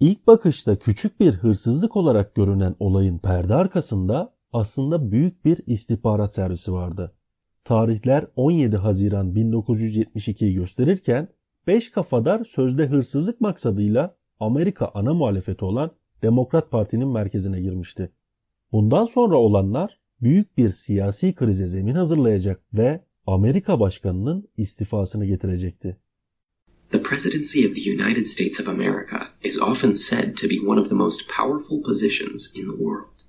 İlk bakışta küçük bir hırsızlık olarak görünen olayın perde arkasında aslında büyük bir istihbarat servisi vardı. Tarihler 17 Haziran 1972'yi gösterirken 5 kafadar sözde hırsızlık maksadıyla Amerika ana muhalefeti olan Demokrat Parti'nin merkezine girmişti. Bundan sonra olanlar büyük bir siyasi krize zemin hazırlayacak ve Amerika başkanının istifasını getirecekti. The presidency of the United States of America is often said to be one of the most powerful positions in the world.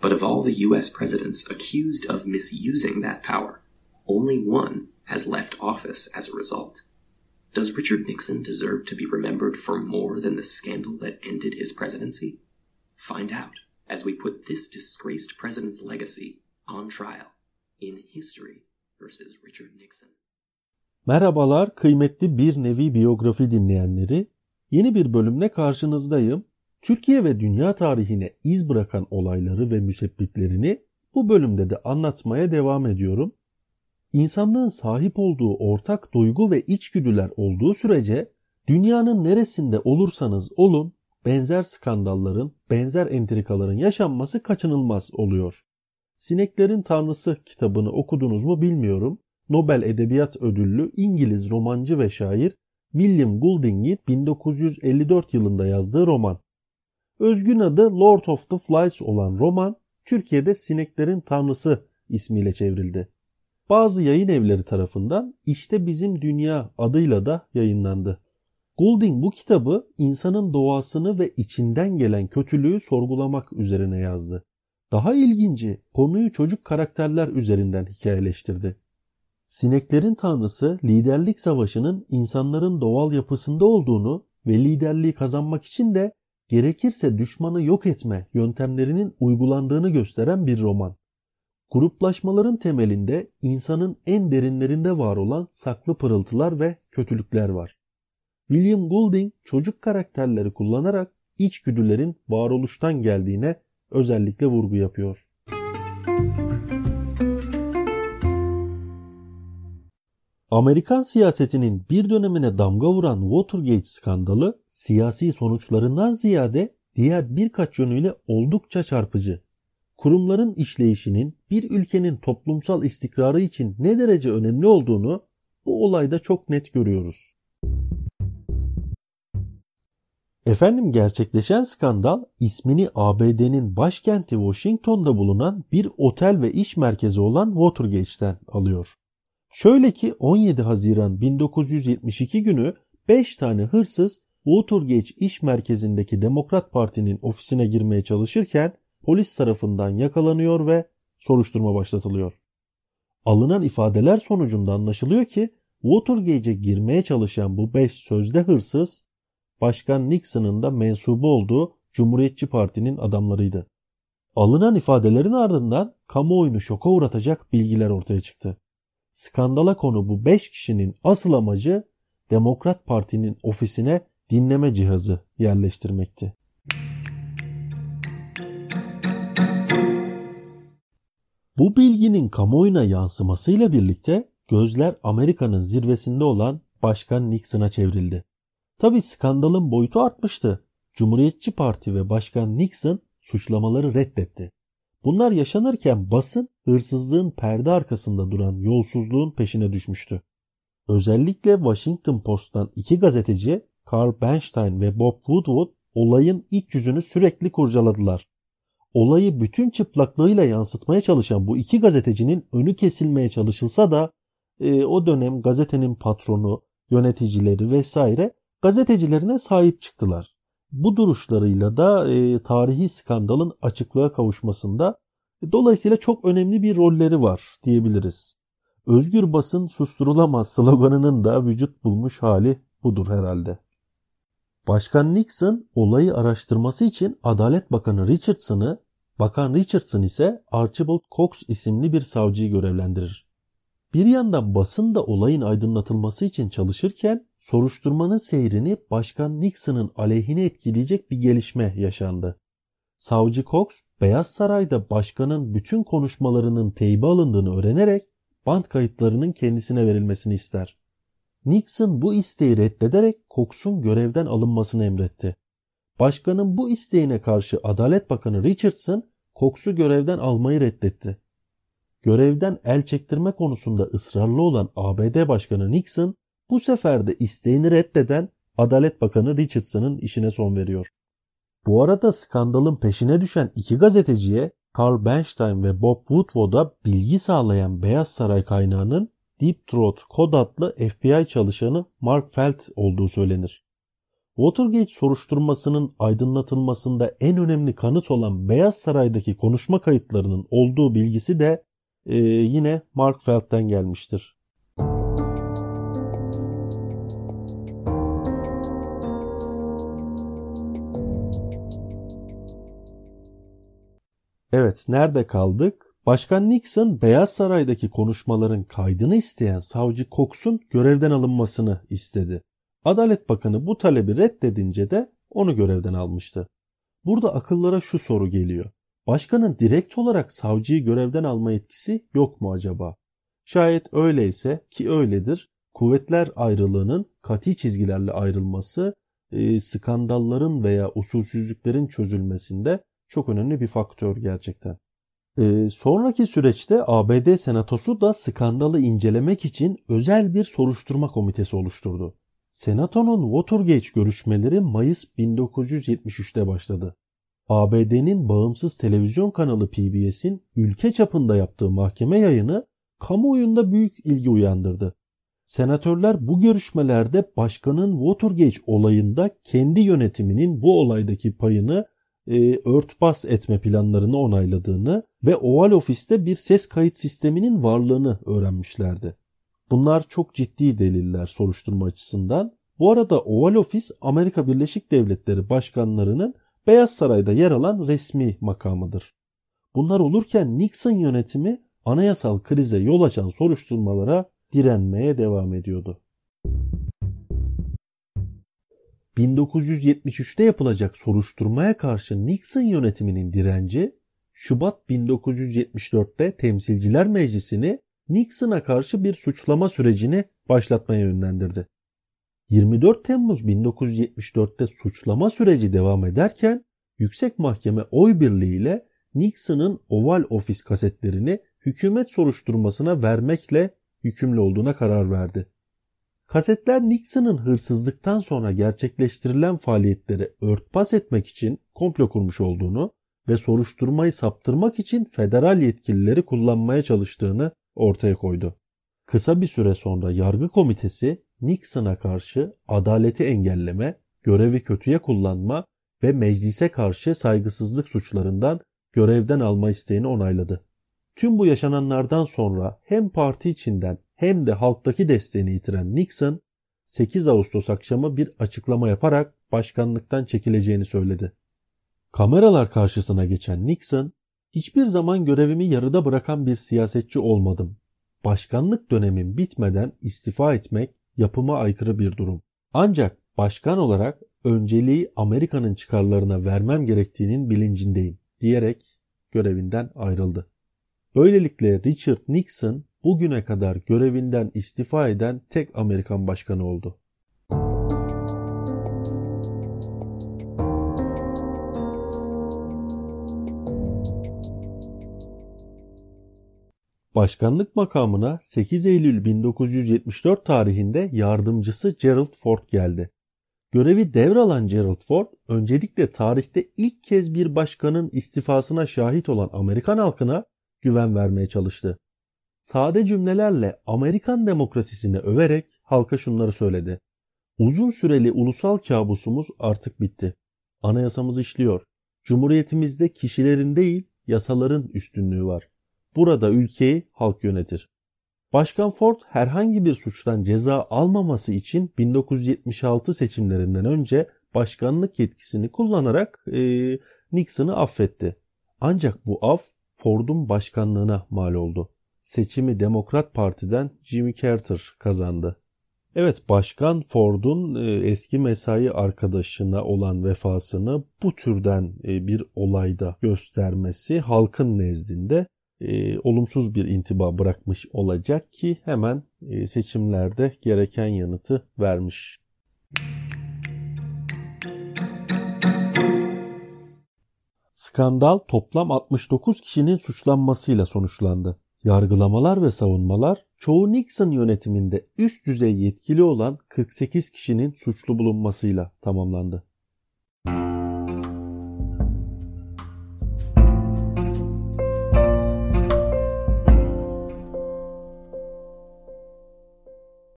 But of all the US presidents accused of misusing that power, only one has left office as a result. Does Richard Nixon deserve to be remembered for more than the scandal that ended his presidency? Find out as we put this disgraced president's legacy on trial in history versus Richard Nixon. Merhabalar kıymetli bir nevi biyografi dinleyenleri. Yeni bir bölümle karşınızdayım. Türkiye ve dünya tarihine iz bırakan olayları ve müsebbiplerini bu bölümde de anlatmaya devam ediyorum. İnsanlığın sahip olduğu ortak duygu ve içgüdüler olduğu sürece dünyanın neresinde olursanız olun benzer skandalların, benzer entrikaların yaşanması kaçınılmaz oluyor. Sineklerin Tanrısı kitabını okudunuz mu bilmiyorum. Nobel Edebiyat Ödüllü İngiliz romancı ve şair William Goulding'in 1954 yılında yazdığı roman. Özgün adı Lord of the Flies olan roman Türkiye'de Sineklerin Tanrısı ismiyle çevrildi. Bazı yayın evleri tarafından İşte Bizim Dünya adıyla da yayınlandı. Goulding bu kitabı insanın doğasını ve içinden gelen kötülüğü sorgulamak üzerine yazdı. Daha ilginci konuyu çocuk karakterler üzerinden hikayeleştirdi. Sineklerin tanrısı liderlik savaşının insanların doğal yapısında olduğunu ve liderliği kazanmak için de gerekirse düşmanı yok etme yöntemlerinin uygulandığını gösteren bir roman. Gruplaşmaların temelinde insanın en derinlerinde var olan saklı pırıltılar ve kötülükler var. William Goulding çocuk karakterleri kullanarak içgüdülerin varoluştan geldiğine özellikle vurgu yapıyor. Amerikan siyasetinin bir dönemine damga vuran Watergate skandalı siyasi sonuçlarından ziyade diğer birkaç yönüyle oldukça çarpıcı. Kurumların işleyişinin bir ülkenin toplumsal istikrarı için ne derece önemli olduğunu bu olayda çok net görüyoruz. Efendim gerçekleşen skandal ismini ABD'nin başkenti Washington'da bulunan bir otel ve iş merkezi olan Watergate'den alıyor. Şöyle ki 17 Haziran 1972 günü 5 tane hırsız Watergate iş merkezindeki Demokrat Parti'nin ofisine girmeye çalışırken polis tarafından yakalanıyor ve soruşturma başlatılıyor. Alınan ifadeler sonucunda anlaşılıyor ki Watergate'e girmeye çalışan bu 5 sözde hırsız Başkan Nixon'ın da mensubu olduğu Cumhuriyetçi Parti'nin adamlarıydı. Alınan ifadelerin ardından kamuoyunu şoka uğratacak bilgiler ortaya çıktı. Skandala konu bu 5 kişinin asıl amacı Demokrat Parti'nin ofisine dinleme cihazı yerleştirmekti. Bu bilginin kamuoyuna yansımasıyla birlikte gözler Amerika'nın zirvesinde olan Başkan Nixon'a çevrildi. Tabi skandalın boyutu artmıştı. Cumhuriyetçi Parti ve Başkan Nixon suçlamaları reddetti. Bunlar yaşanırken basın hırsızlığın perde arkasında duran yolsuzluğun peşine düşmüştü. Özellikle Washington Post'tan iki gazeteci Carl Bernstein ve Bob Woodward olayın iç yüzünü sürekli kurcaladılar. Olayı bütün çıplaklığıyla yansıtmaya çalışan bu iki gazetecinin önü kesilmeye çalışılsa da e, o dönem gazetenin patronu, yöneticileri vesaire gazetecilerine sahip çıktılar. Bu duruşlarıyla da e, tarihi skandalın açıklığa kavuşmasında e, dolayısıyla çok önemli bir rolleri var diyebiliriz. Özgür basın susturulamaz sloganının da vücut bulmuş hali budur herhalde. Başkan Nixon olayı araştırması için Adalet Bakanı Richardson'ı, Bakan Richardson ise Archibald Cox isimli bir savcıyı görevlendirir. Bir yandan basın da olayın aydınlatılması için çalışırken soruşturmanın seyrini Başkan Nixon'ın aleyhine etkileyecek bir gelişme yaşandı. Savcı Cox, Beyaz Saray'da başkanın bütün konuşmalarının teybe alındığını öğrenerek band kayıtlarının kendisine verilmesini ister. Nixon bu isteği reddederek Cox'un görevden alınmasını emretti. Başkanın bu isteğine karşı Adalet Bakanı Richardson Cox'u görevden almayı reddetti. Görevden el çektirme konusunda ısrarlı olan ABD Başkanı Nixon bu sefer de isteğini reddeden Adalet Bakanı Richardson'ın işine son veriyor. Bu arada skandalın peşine düşen iki gazeteciye Carl Bernstein ve Bob Woodward'a bilgi sağlayan Beyaz Saray kaynağının Deep Throat kod adlı FBI çalışanı Mark Felt olduğu söylenir. Watergate soruşturmasının aydınlatılmasında en önemli kanıt olan Beyaz Saray'daki konuşma kayıtlarının olduğu bilgisi de e, yine Mark Felt'ten gelmiştir. Evet, nerede kaldık? Başkan Nixon Beyaz Saray'daki konuşmaların kaydını isteyen savcı Cox'un görevden alınmasını istedi. Adalet Bakanı bu talebi reddedince de onu görevden almıştı. Burada akıllara şu soru geliyor. Başkanın direkt olarak savcıyı görevden alma etkisi yok mu acaba? Şayet öyleyse ki öyledir, kuvvetler ayrılığının kati çizgilerle ayrılması e, skandalların veya usulsüzlüklerin çözülmesinde çok önemli bir faktör gerçekten. E, sonraki süreçte ABD Senatosu da skandalı incelemek için özel bir soruşturma komitesi oluşturdu. Senato'nun Watergate görüşmeleri Mayıs 1973'te başladı. ABD'nin bağımsız televizyon kanalı PBS'in ülke çapında yaptığı mahkeme yayını kamuoyunda büyük ilgi uyandırdı. Senatörler bu görüşmelerde başkanın Watergate olayında kendi yönetiminin bu olaydaki payını e, örtbas etme planlarını onayladığını ve Oval Ofis'te bir ses kayıt sisteminin varlığını öğrenmişlerdi. Bunlar çok ciddi deliller soruşturma açısından. Bu arada Oval Ofis Amerika Birleşik Devletleri başkanlarının Beyaz Saray'da yer alan resmi makamıdır. Bunlar olurken Nixon yönetimi anayasal krize yol açan soruşturmalara direnmeye devam ediyordu. 1973'te yapılacak soruşturmaya karşı Nixon yönetiminin direnci Şubat 1974'te Temsilciler Meclisi'ni Nixon'a karşı bir suçlama sürecini başlatmaya yönlendirdi. 24 Temmuz 1974'te suçlama süreci devam ederken Yüksek Mahkeme oy birliğiyle Nixon'ın Oval Ofis kasetlerini hükümet soruşturmasına vermekle yükümlü olduğuna karar verdi. Kasetler Nixon'ın hırsızlıktan sonra gerçekleştirilen faaliyetleri örtbas etmek için komplo kurmuş olduğunu ve soruşturmayı saptırmak için federal yetkilileri kullanmaya çalıştığını ortaya koydu. Kısa bir süre sonra yargı komitesi Nixon'a karşı adaleti engelleme, görevi kötüye kullanma ve meclise karşı saygısızlık suçlarından görevden alma isteğini onayladı. Tüm bu yaşananlardan sonra hem parti içinden hem de halktaki desteğini yitiren Nixon 8 Ağustos akşamı bir açıklama yaparak başkanlıktan çekileceğini söyledi. Kameralar karşısına geçen Nixon, hiçbir zaman görevimi yarıda bırakan bir siyasetçi olmadım. Başkanlık dönemim bitmeden istifa etmek yapıma aykırı bir durum. Ancak başkan olarak önceliği Amerika'nın çıkarlarına vermem gerektiğinin bilincindeyim diyerek görevinden ayrıldı. Böylelikle Richard Nixon bugüne kadar görevinden istifa eden tek Amerikan başkanı oldu. Başkanlık makamına 8 Eylül 1974 tarihinde yardımcısı Gerald Ford geldi. Görevi devralan Gerald Ford öncelikle tarihte ilk kez bir başkanın istifasına şahit olan Amerikan halkına güven vermeye çalıştı. Sade cümlelerle Amerikan demokrasisini överek halka şunları söyledi. Uzun süreli ulusal kabusumuz artık bitti. Anayasamız işliyor. Cumhuriyetimizde kişilerin değil yasaların üstünlüğü var. Burada ülkeyi halk yönetir. Başkan Ford herhangi bir suçtan ceza almaması için 1976 seçimlerinden önce başkanlık yetkisini kullanarak e, Nixon'ı affetti. Ancak bu af Ford'un başkanlığına mal oldu. Seçimi Demokrat Parti'den Jimmy Carter kazandı. Evet Başkan Ford'un e, eski mesai arkadaşına olan vefasını bu türden e, bir olayda göstermesi halkın nezdinde e, olumsuz bir intiba bırakmış olacak ki hemen seçimlerde gereken yanıtı vermiş. Skandal toplam 69 kişinin suçlanmasıyla sonuçlandı. Yargılamalar ve savunmalar çoğu Nixon yönetiminde üst düzey yetkili olan 48 kişinin suçlu bulunmasıyla tamamlandı.